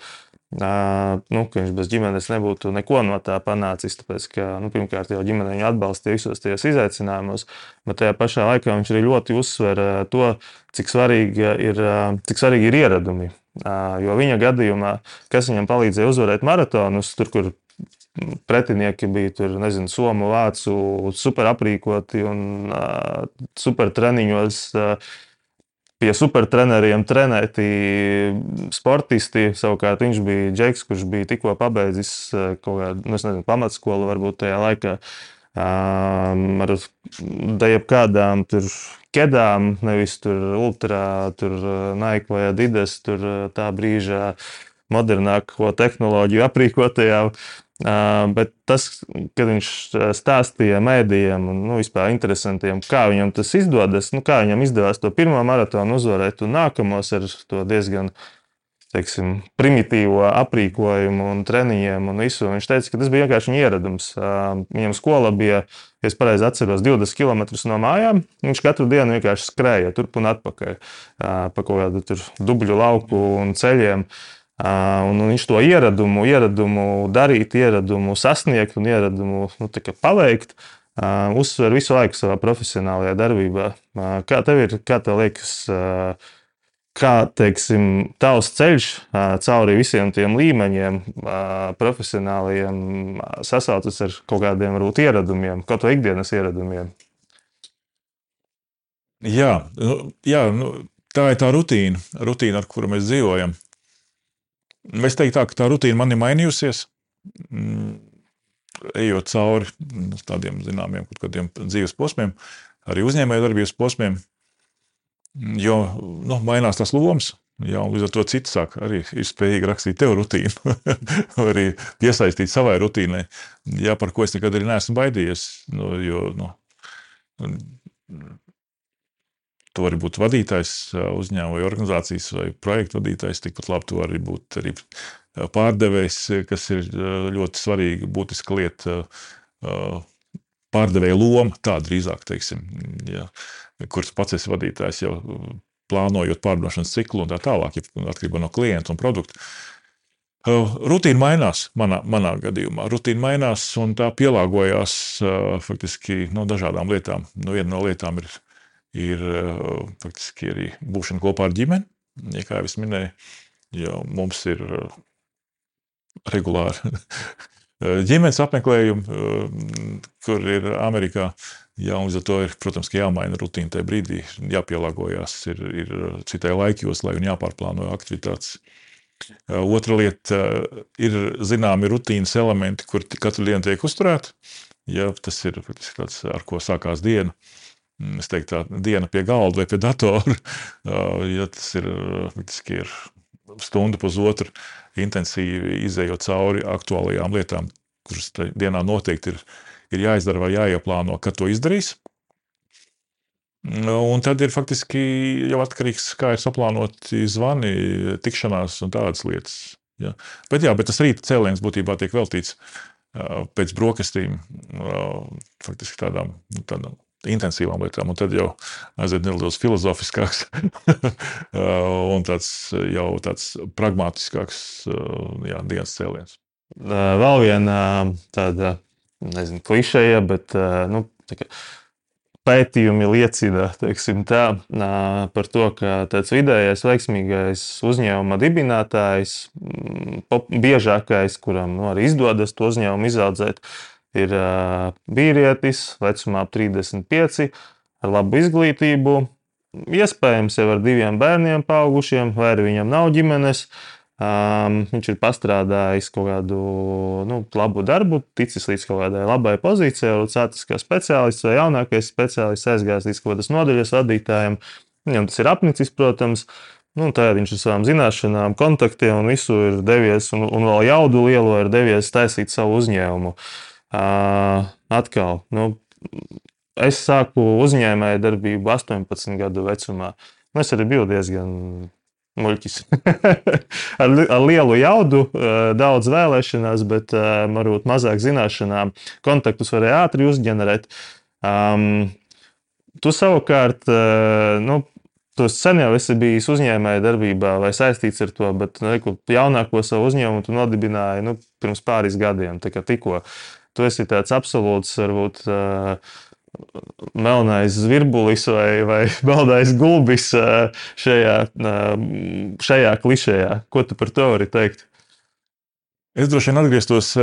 Nu, viņš bez ģimenes nebūtu neko no tā panācis. Tāpēc, ka, nu, pirmkārt, jau ģimene viņu atbalstīja visos tajos izaicinājumos, bet tajā pašā laikā viņš arī ļoti uzsver to, cik svarīgi ir, cik svarīgi ir ieradumi. Jo viņa gadījumā, kas viņam palīdzēja uzvarēt maratonus, tur, kur pretinieki bija tur, nezinu, somu, vācu, super aprīkoti un uh, super treniņos. Uh, Pie supertreneriem trenēti sportisti. Savukārt viņš bija Džeks, kurš bija tikko pabeidzis kaut kādu, nu, nezinu, pamatskolu, varbūt tajā laikā. Um, ar jebkādām tur kedām, nevis tur ultra, tur Nike vai Adidas, tur tā brīža modernāko tehnoloģiju aprīkotajām. Uh, bet tas, kad viņš stāstīja mēdījiem un nu, vispār interesantiem, kā viņam tas izdodas, nu, kā viņam izdevās to pirmo maratonu uzvarēt un nākamos ar to diezgan teiksim, primitīvo aprīkojumu un treniņiem un visu. Viņš teica, ka tas bija vienkārši ieradums. Viņam skola bija, ja es pareizi atceros, 20 km no mājām. Viņš katru dienu vienkārši skrēja turp un atpakaļ pa kaut kādu dubļu lauku un ceļiem. Un viņš to ieradumu, ieradumu darīt, ieradumu sasniegt un ieradumu nu, paveikt, uzsver visu laiku savā profesionālajā darbībā. Kā tev ir, kā tev liekas, kā teiksim, tavs ceļš cauri visiem tiem līmeņiem, profesionāliem, sasaucas ar kaut kādiem varbūt ieradumiem, kaut vai ikdienas ieradumiem? Jā, nu, jā nu, tā ir tā rutīna, rutīna, ar kuru mēs dzīvojam. Es teiktu, tā, ka tā rutīna man ir mainījusies. Mm, ejot cauri tādiem zināmiem dzīves posmiem, arī uzņēmējdarbības posmiem, Jo nu, mainās tas lomas. Jā, līdz ar to cits sāk arī ir spējīgi rakstīt tev rutīnu, arī piesaistīt savai rutīnai. Jā, par ko es nekad arī neesmu baidījies. Nu, jo, nu, tu vari būt vadītājs uzņēmuma vai organizācijas vai projektu vadītājs. Tikpat labi tu vari būt arī pārdevējs, kas ir ļoti svarīga, būtiska lieta. Pārdevēja loma, tā drīzāk, teiksim. Jā kuras esi vadītājs jau plānojot pārdošanas ciklu un tā tālāk, atkarībā no klienta un produkta. Rutīna mainās manā, manā gadījumā. Rutīna mainās un tā pielāgojās faktiski no dažādām lietām. Nu, viena no lietām ir, ir faktiski arī būšana kopā ar ģimeni. Ja, kā jau es minēju, jau mums ir regulāri ģimenes apmeklējumi, kur ir Amerikā. Jā, līdz ar to ir, protams, jāmaina rutīna tajā brīdī, jāpielāgojas ir, ir citai laikjoslai un jāpārplāno aktivitātes. Otra lieta ir zināmi rutīnas elementi, kur katru dienu tiek uzturēti. Ja tas ir tāds, ar ko sākās diena, es teiktu, tā diena pie galda vai pie datora. Ja tas ir, ir stunda pusotru intensīvi izējot cauri aktuālajām lietām, kuras dienā noteikti ir ir jāizdara vai jāieplāno, kad to izdarīs. Un tad ir faktiski jau atkarīgs kā ir saplānoti zvani, tikšanās un tādas lietas. Ja. Bet, jā, bet tas rīta cēliens būtībā tiek veltīts pēc brokastīm, faktiski tādām, nu, tādām intensīvām lietām, un tad jau aiziet nedaudz filozofiskāks un tāds jau tāds pragmatiskāks jā, dienas cēliens. Vēl viena tāda nezinu, klišeja, bet nu, kā, pētījumi liecina tā, par to, ka tāds vidējais veiksmīgais uzņēmuma dibinātājs, biežākais, kuram nu, arī izdodas to uzņēmumu izaudzēt, ir vīrietis vecumā ap 35, ar labu izglītību, iespējams jau ar diviem bērniem paaugušiem, vai arī viņam nav ģimenes. Um, viņš ir pastrādājis kaut kādu nu, labu darbu, ticis līdz kaut kādai labai pozīcijai, jau sācis kā speciālists vai jaunākais speciālists, aizgājis līdz kaut kādas nodaļas vadītājiem. Viņam tas ir apnicis, protams. Nu, Tagad viņš ar savām zināšanām, kontaktiem un visu ir devies, un, un vēl jaudu lielo ir devies taisīt savu uzņēmumu. Uh, atkal, nu, es sāku uzņēmēju darbību 18 gadu vecumā. Nu, es arī biju diezgan muļķis. ar, ar lielu jaudu, daudz vēlēšanās, bet varbūt mazāk zināšanām. Kontaktus varēja ātri uzģenerēt. Um, tu savukārt, nu, tu sen jau esi bijis uzņēmēja darbībā vai saistīts ar to, bet nu, jaunāko savu uzņēmumu tu nodibināji nu, pirms pāris gadiem. Tikko tu esi tāds absolūts, varbūt. Melnais zvirbulis vai, vai baltais gulbis šajā, šajā klišejā. Ko tu par to vari teikt? Es droši vien atgrieztos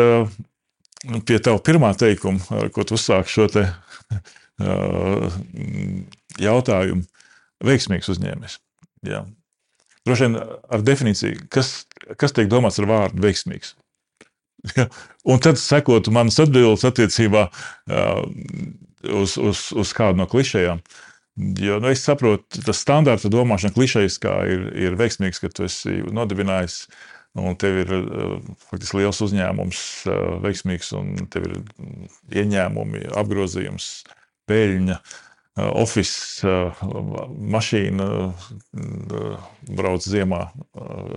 pie tava pirmā teikuma, ar ko tu uzsāki šo te, jautājumu. Veiksmīgs uzņēmējs. Droši vien ar definīciju, kas, kas tiek domāts ar vārdu veiksmīgs. Ja. Un tad sekotu manas atbildes attiecībā uz, uz, uz kādu no klišejām. Jo nu, es saprotu, tas standarta domāšana klišejas, ir, ir veiksmīgs, ka tu esi nodibinājis. Un tev ir faktiski liels uzņēmums, veiksmīgs, un tev ir ieņēmumi, apgrozījums, peļņa. Office mašīna, brauc ziemā,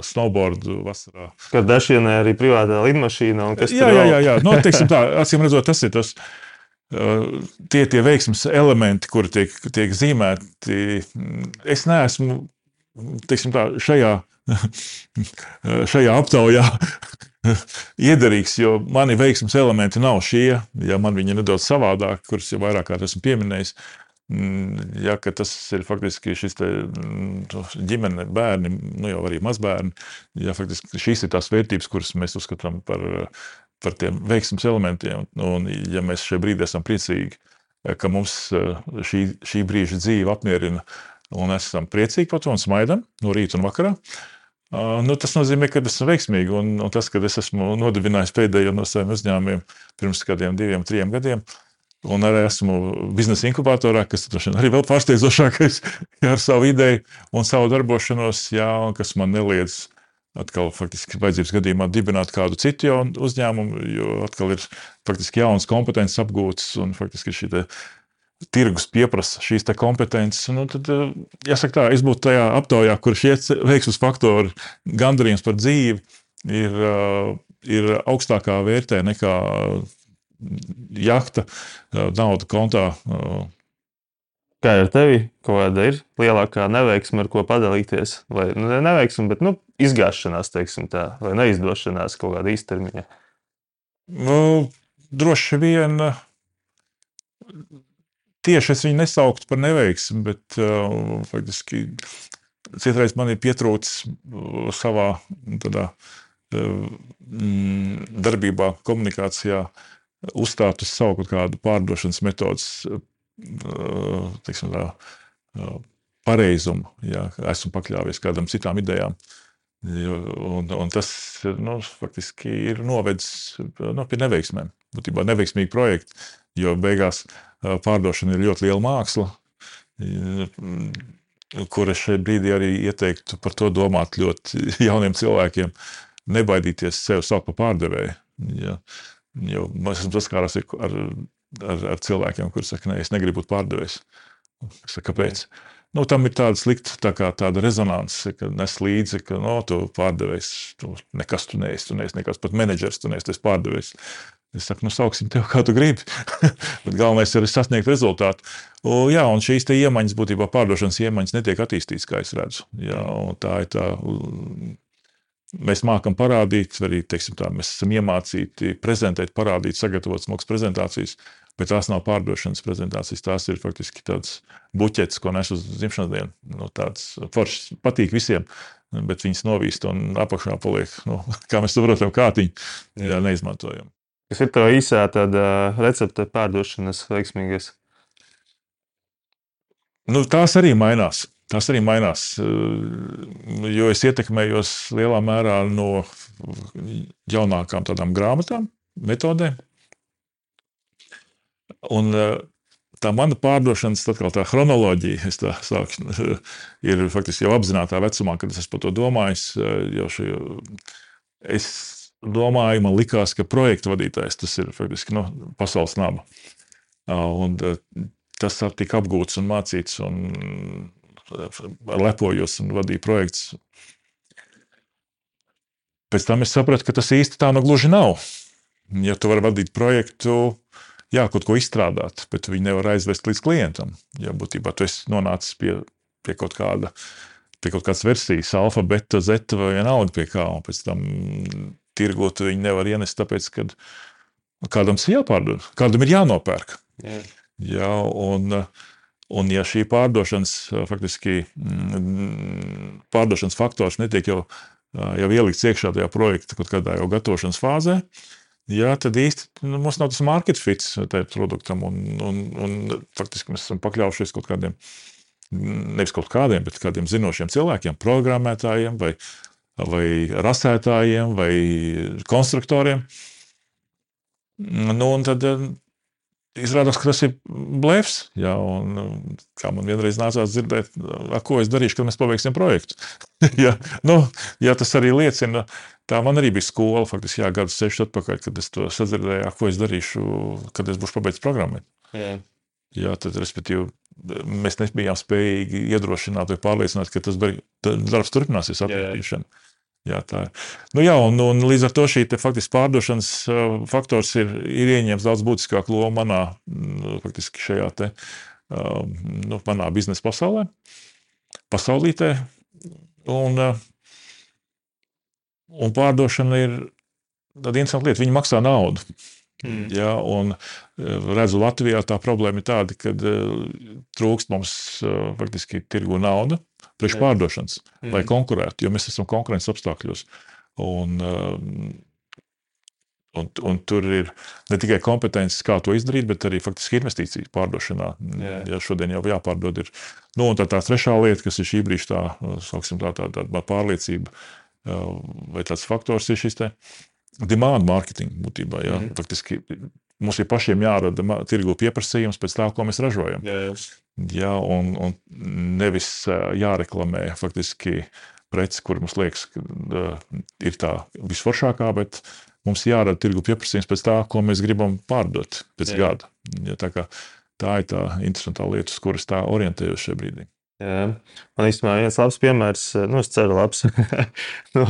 snowboard vasarā. Kad dažienē arī privātā lidmašīna un kas jā, jā, jā, jā. Nu, tā, acīm redzot, tas ir tas. Tie tie veiksmes elementi, kuri tiek, tiek zīmēti, es neesmu teiksim, tā, šajā, šajā aptaujā iederīgs, jo mani veiksmes elementi nav šie. Ja man viņi ir nedaudz savādāk, kurus jau vairāk kārt esmu pieminējis, mm, ja tas ir faktiski šis te, mm, ģimene, bērni, nu jau arī mazbērni. Ja faktiski šīs ir tās vērtības, kuras mēs uzskatām par, par tiem veiksmes elementiem, un ja mēs šajā brīdī esam priecīgi, ka mums šī, šī brīža dzīve apmierina un esam priecīgi par to un smaidam no rīta un vakarā. Nu, tas nozīmē, ka esmu veiksmīgi. Un, un tas, ka es esmu nodibinājis pēdējo no saviem uzņēmumiem pirms kādiem diviem, trim gadiem, un arī esmu biznesa inkubatorā, kas arī vēl pārsteidzošākais ar savu ideju un savu darbošanos, jā, un kas man neliedz atkal faktiski vajadzības gadījumā dibināt kādu citu uzņēmumu, jo atkal ir faktiski jaunas kompetences apgūtas un faktiski šī tirgus pieprasa šīs kompetences. Nu, tad, eh, jāsaka, tā, es būtu tajā aptaujā, kur šie veiksmes faktori, gandarījums par dzīvi, ir, eh, ir augstākā vērtē nekā jahta, nauda kontā. Kā ar tevi? Kāda ir lielākā neveiksme, ar ko padalīties? Vai nu, ne neveiksme, bet nu, izgāšanās, teiksim tā, vai neizdošanās kaut kāda īstermiņa? Nu, droši vien tieši es viņu nesauktu par neveiksmi, bet uh, faktiski citreiz man ir pietrūcis uh, savā tādā, uh, darbībā, komunikācijā, uzstāt uz savu kaut kādu pārdošanas metodas teiksim, tā, uh, pareizumu, ja esmu pakļāvies kādam citām idejām. Un, un tas nu, faktiski ir novedis nu, pie neveiksmēm. Būtībā neveiksmīgi projekti, jo beigās uh, pārdošana ir ļoti liela māksla, kur es šeit brīdī arī ieteiktu par to domāt ļoti jauniem cilvēkiem. Nebaidīties sev saukt par pārdevēju. Ja, jo mēs esam saskārušies ar, ar, ar cilvēkiem, kuriem saka, nē, es negribu būt pārdevējs. Es saku, kāpēc? Nu, tam ir tāda slikta tā kā, tāda rezonance, ka nes līdzi, ka no, tu pārdevējs, tu nekas tu neesi, tu neesi nekas pat menedžers, tu neesi pārdevējs. Es saku, nu, sauksim tevi, kā tu gribi. Bet galvenais ir sasniegt rezultātu. O, jā, un šīs iemaņas, būtībā pārdošanas iemaņas, netiek attīstītas, kā es redzu. Jā, tā ir tā. Mēs mākam parādīt, arī teiksim, tā, mēs esam iemācīti prezentēt, parādīt, sagatavot smagas prezentācijas, bet tās nav pārdošanas prezentācijas. Tās ir faktiski tāds buķets, ko nes uz dzimšanas dienu. Nu, tāds foršs, patīk visiem, bet viņas novīst un apakšā paliek, nu, kā mēs saprotam, kātiņi, jā, neizmantojam. Kas ir tā īsā recepte pārdošanas veiksmīgais? Nu, tās arī mainās. Tas arī mainās, jo es ietekmējos lielā mērā no jaunākām tādām grāmatām, metodēm. Un tā mana pārdošanas tā chronoloģija, tā sāku, ir faktiski jau apzināta vecumā, kad es par to domāju. Jau šī, es domāju, man likās, ka projekta vadītājs tas ir faktiski nu, pasaules nama. Un tas tika apgūts un mācīts, un lepojos un vadīju projekts. Pēc tam es sapratu, ka tas īsti tā nu gluži nav. Ja tu vari vadīt projektu, jā, kaut ko izstrādāt, bet viņi nevar aizvest līdz klientam. Ja būtībā tu esi nonācis pie, pie kaut kāda, pie kaut kādas versijas, alfa, beta, zeta vai vienalga pie kā, un pēc tam tirgot viņi nevar ienest, tāpēc, ka kādam ir jāpārdod, kādam ir jānopērk. Jā. Jā, un, un ja šī pārdošanas, faktiski, mm, pārdošanas faktors netiek jau, jau ielikts iekšā tajā projekta kaut kādā jau gatavošanas fāzē, Jā, tad īsti nu, mums nav tas market fits tajam produktam, un, un, un faktiski mēs esam pakļaujušies kaut kādiem, nevis kaut kādiem, bet kādiem zinošiem cilvēkiem, programmētājiem vai vai rasētājiem, vai konstruktoriem. Nu, un tad eh, izrādās, ka tas ir blefs. Jā, un, eh, kā man vienreiz nācās dzirdēt, ko es darīšu, kad mēs pabeigsim projektu. jā, nu, jā, tas arī liecina. Tā man arī bija skola, faktiski, jā, gadus sešus atpakaļ, kad es to sadzirdēju, ko es darīšu, kad es būšu pabeidzis programmēt. Jā. jā, tad, respektīvi, mēs nebijām spējīgi iedrošināt vai pārliecināt, ka tas darbs turpināsies attīstīšana. Jā, tā ir. Nu, jā, un, un līdz ar to šī faktiski pārdošanas faktors ir, ir ieņēmis daudz būtiskāku lomu manā, mm, faktiski šajā te, nu, manā biznesa pasaulē, pasaulītē. Un, un pārdošana ir tāda interesanta lieta. Viņi maksā naudu. Mm. Ja, un redzu, Latvijā tā problēma ir tāda, ka trūkst mums faktiski tirgu naudu priekš pārdošanas, mm. lai konkurētu, jo mēs esam konkurences apstākļos. Un, Un, un tur ir ne tikai kompetences, kā to izdarīt, bet arī faktiski investīcijas pārdošanā. Jā. Ja šodien jau jāpārdod, ir nu, tā, tā trešā lieta, kas ir šī brīža tā, tā, tā, tā, pārliecība, vai tāds faktors ir šis demand marketing būtībā. Ja? Mm. Faktiski mums ir pašiem jārada tirgu pieprasījums pēc tā, ko mēs ražojam. Jā, jā. Ja, un, un nevis jāreklamē faktiski preces, kur mums liekas, ka ir tā visforšākā, bet mums jārada tirgu pieprasījums pēc tā, ko mēs gribam pārdot pēc Jā. gada. Ja, tā, tā ir tā interesantā lieta, uz kuras tā orientējos šajā brīdī. Jā. Man īstenībā viens labs piemērs, nu, es ceru, labs no,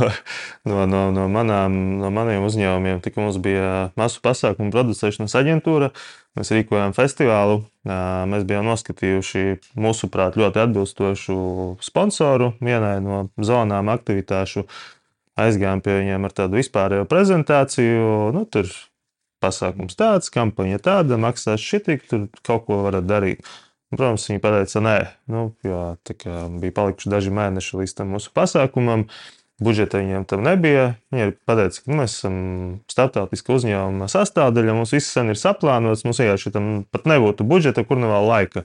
no, no, no, manām, no maniem uzņēmumiem. Tik mums bija masu pasākumu producēšanas aģentūra, mēs rīkojām festivālu. Mēs bijām noskatījuši, mūsuprāt, ļoti atbilstošu sponsoru vienai no zonām aktivitāšu. Aizgājām pie viņiem ar tādu vispārējo prezentāciju. Nu, tur pasākums tāds, kampaņa tāda, maksās šitik, tur kaut ko varat darīt. Protams, viņi teica, nē, nu, jo bija palikuši daži mēneši līdz tam mūsu pasākumam. Budžeta viņiem tam nebija. Viņi teica, ka nu, mēs esam starptautiska uzņēmuma sastāvdaļa, mums viss sen ir saplānots, mums vienkārši tam pat nebūtu budžeta, kur nu vēl laika.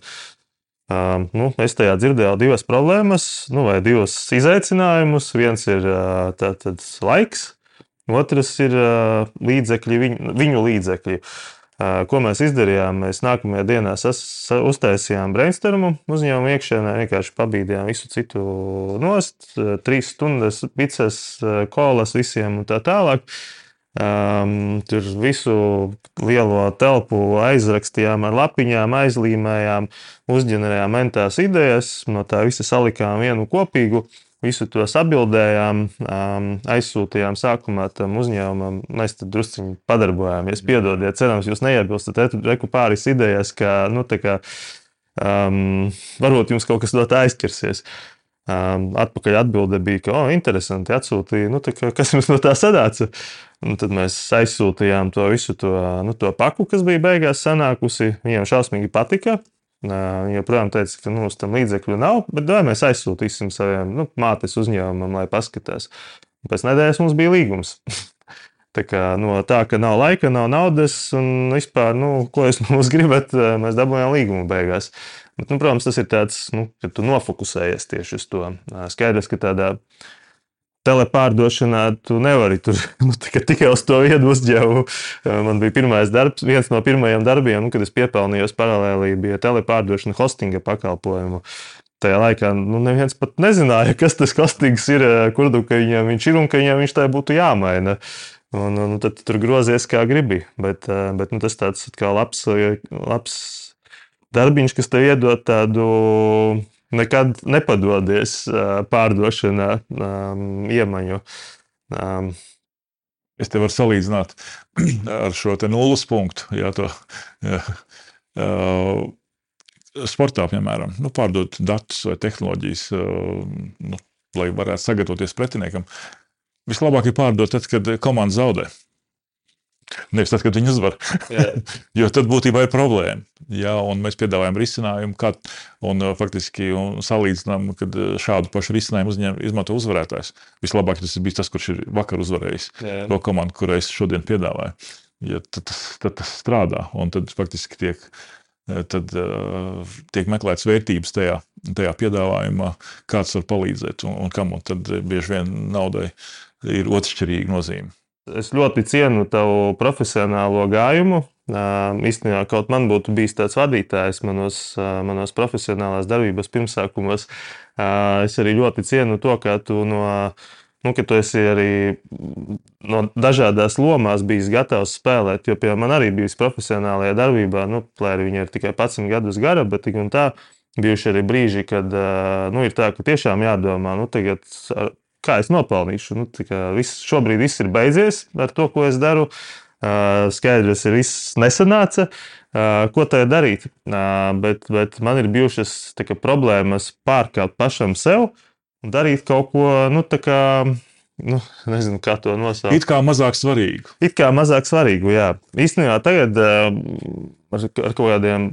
Uh, nu, es tajā dzirdēju divas problēmas, nu, vai divus izaicinājumus. Viens ir uh, tātad laiks, otrs ir uh, līdzekļi, viņu, viņu līdzekļi. Uh, Ko mēs izdarījām? Mēs nākamajā dienā uztaisījām brainstormu uzņēmumu iekšienē, vienkārši pabīdījām visu citu nost, trīs stundas, pices, kolas visiem un tā tālāk. Um, tur visu lielo telpu aizrakstījām ar lapiņām, aizlīmējām, uzģenerējām mentās idejas, no tā visa salikām vienu kopīgu. Uh, Visu to sabildējām, um, aizsūtījām sākumā tam uzņēmumam. Mēs tur druskuļi padarbojāmies. Piedodiet, cerams, jūs neiebilstat. Reku pāris idejas, ka nu, kā, um, varbūt jums kaut kas no tā aizķersies. Um, atpakaļ atbilde bija, ka, oh, interesanti, atsūtīja, nu, kā, kas mums no tā sanāca. Un tad mēs aizsūtījām to visu to, nu, to paku, kas bija beigās sanākusi. Viņiem šausmīgi patika. Viņi joprojām teica, ka nu, mums tam līdzekļu nav, bet vai mēs aizsūtīsim saviem nu, mātes uzņēmumam, lai paskatās. Pēc nedēļas mums bija līgums. Tā kā no tā, ka nav laika, nav naudas, un vispār, nu, ko jūs mums gribat, mēs dabūjām līgumu beigās. Bet, nu, protams, tas ir tāds, nu, ka tu nofokusējies tieši uz to. Skaidrs, ka tādā telepārdošanā tu nevari tur nu, tikai uz to vienu uzņēmumu. Man bija pirmais darbs, viens no pirmajiem darbiem, nu, kad es piepelnījos paralēli, bija telepārdošana hostinga pakalpojumu. Tajā laikā nu, neviens pat nezināja, kas tas hostings ir, kur tu, viņam viņš ir un ka viņam viņš tā būtu jāmaina. Un, un tad tur grozies kā gribi. Bet, bet nu, tas tāds kā labs, labs darbiņš, kas tev iedod tādu nekad nepadodies pārdošanā iemaņu. Es te varu salīdzināt ar šo nulles punktu. Jā, to, jā, sportā, piemēram, nu, pārdot datus vai tehnoloģijas, nu, lai varētu sagatavoties pretiniekam. Vislabāk ir pārdot tad, kad komanda zaudē. Nevis tad, kad viņi uzvar. jo tad būtībā ir problēma. Jā, mēs piedāvājam risinājumu, kā, un uh, faktiski un salīdzinām, kad uh, šādu pašu risinājumu uzņem, izmanto uzvarētājs. Vislabāk tas ir bijis tas, kurš ir vakar uzvarējis Jā. to komandu, kurai es šodien piedāvāju. Ja, tad, tad tas strādā, un tad faktiski tiek, uh, tad, tiek meklēts vērtības tajā, tajā piedāvājumā, kāds var palīdzēt un, un kam. Un tad bieži vien naudai ir otršķirīga nozīme. Es ļoti cienu tavu profesionālo gājumu. Īstenībā kaut man būtu bijis tāds vadītājs manos, manos profesionālās darbības pirmsākumos. Es arī ļoti cienu to, ka tu no. Nu, ka tu esi arī no dažādās lomās bijis gatavs spēlēt. Jo, piemēram, man arī bija profesionālajā darbībā, nu, lai arī viņa ir tikai 11 gadus gara, bet tik un tā bijuši arī brīži, kad nu, ir tā, ka tiešām jādomā, nu, tagad, kā es nopelnīšu. Nu, viss, šobrīd viss ir beidzies ar to, ko es daru. Skaidrs, ir viss nesanāca. Ko tā darīt? Bet, bet man ir bijušas kā, problēmas pārkāpt pašam sev un darīt kaut ko nu, tādu nu, nezinu, kā to nosaukt. It kā mazāk svarīgu. It kā mazāk svarīgu, jā. Īstenībā tagad ar, ar kaut kādiem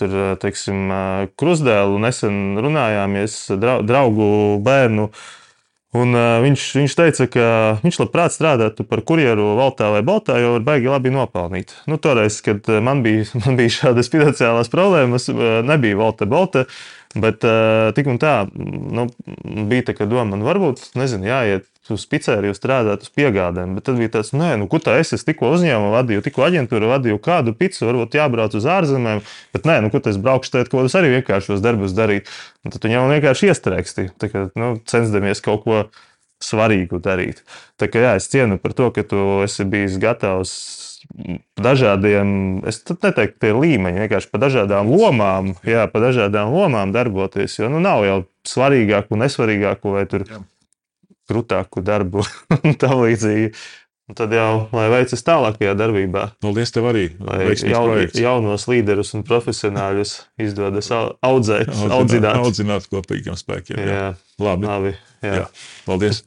tur, teiksim, krustdēlu nesen runājāmies draugu bērnu. Un, uh, viņš, viņš teica, ka viņš labprāt strādātu par kurjeru Valtā vai Baltā, jo var baigi labi nopelnīt. Nu, toreiz, kad man bija, man bija šādas finansiālās problēmas, nebija Valta Balta. Bet uh, tik un tā, nu, bija tā doma, man varbūt, nezinu, jāiet uz pizzeriju strādāt uz piegādēm. Bet tad bija tāds, nē, nu, kur tā es, es tikko uzņēmumu vadīju, tikko aģentūru vadīju, kādu pizzu varbūt jābrauc uz ārzemēm. Bet nē, nu, kur tas braukšu, tad kaut kādus arī vienkāršos darbus darīt. Un tad viņam vienkārši iestrēgsti, nu, censdamies kaut ko svarīgu darīt. Tā kā jā, es cienu par to, ka tu esi bijis gatavs dažādiem, es neteiktu, tie līmeņi, vienkārši pa dažādām lomām, jā, pa dažādām lomām darboties. Jo nu, nav jau svarīgāku un nesvarīgāku vai tur jā. Krūtāku darbu un tā līdzīgi. Un tad jau lai veicas tālākajā darbībā. Paldies, tev arī. Jaun, jaunos līderus un profesionāļus izdodas audzēt, audzināt. audzināt kopīgiem spēkiem. Jā, jā. labi. labi jā. Jā. Paldies!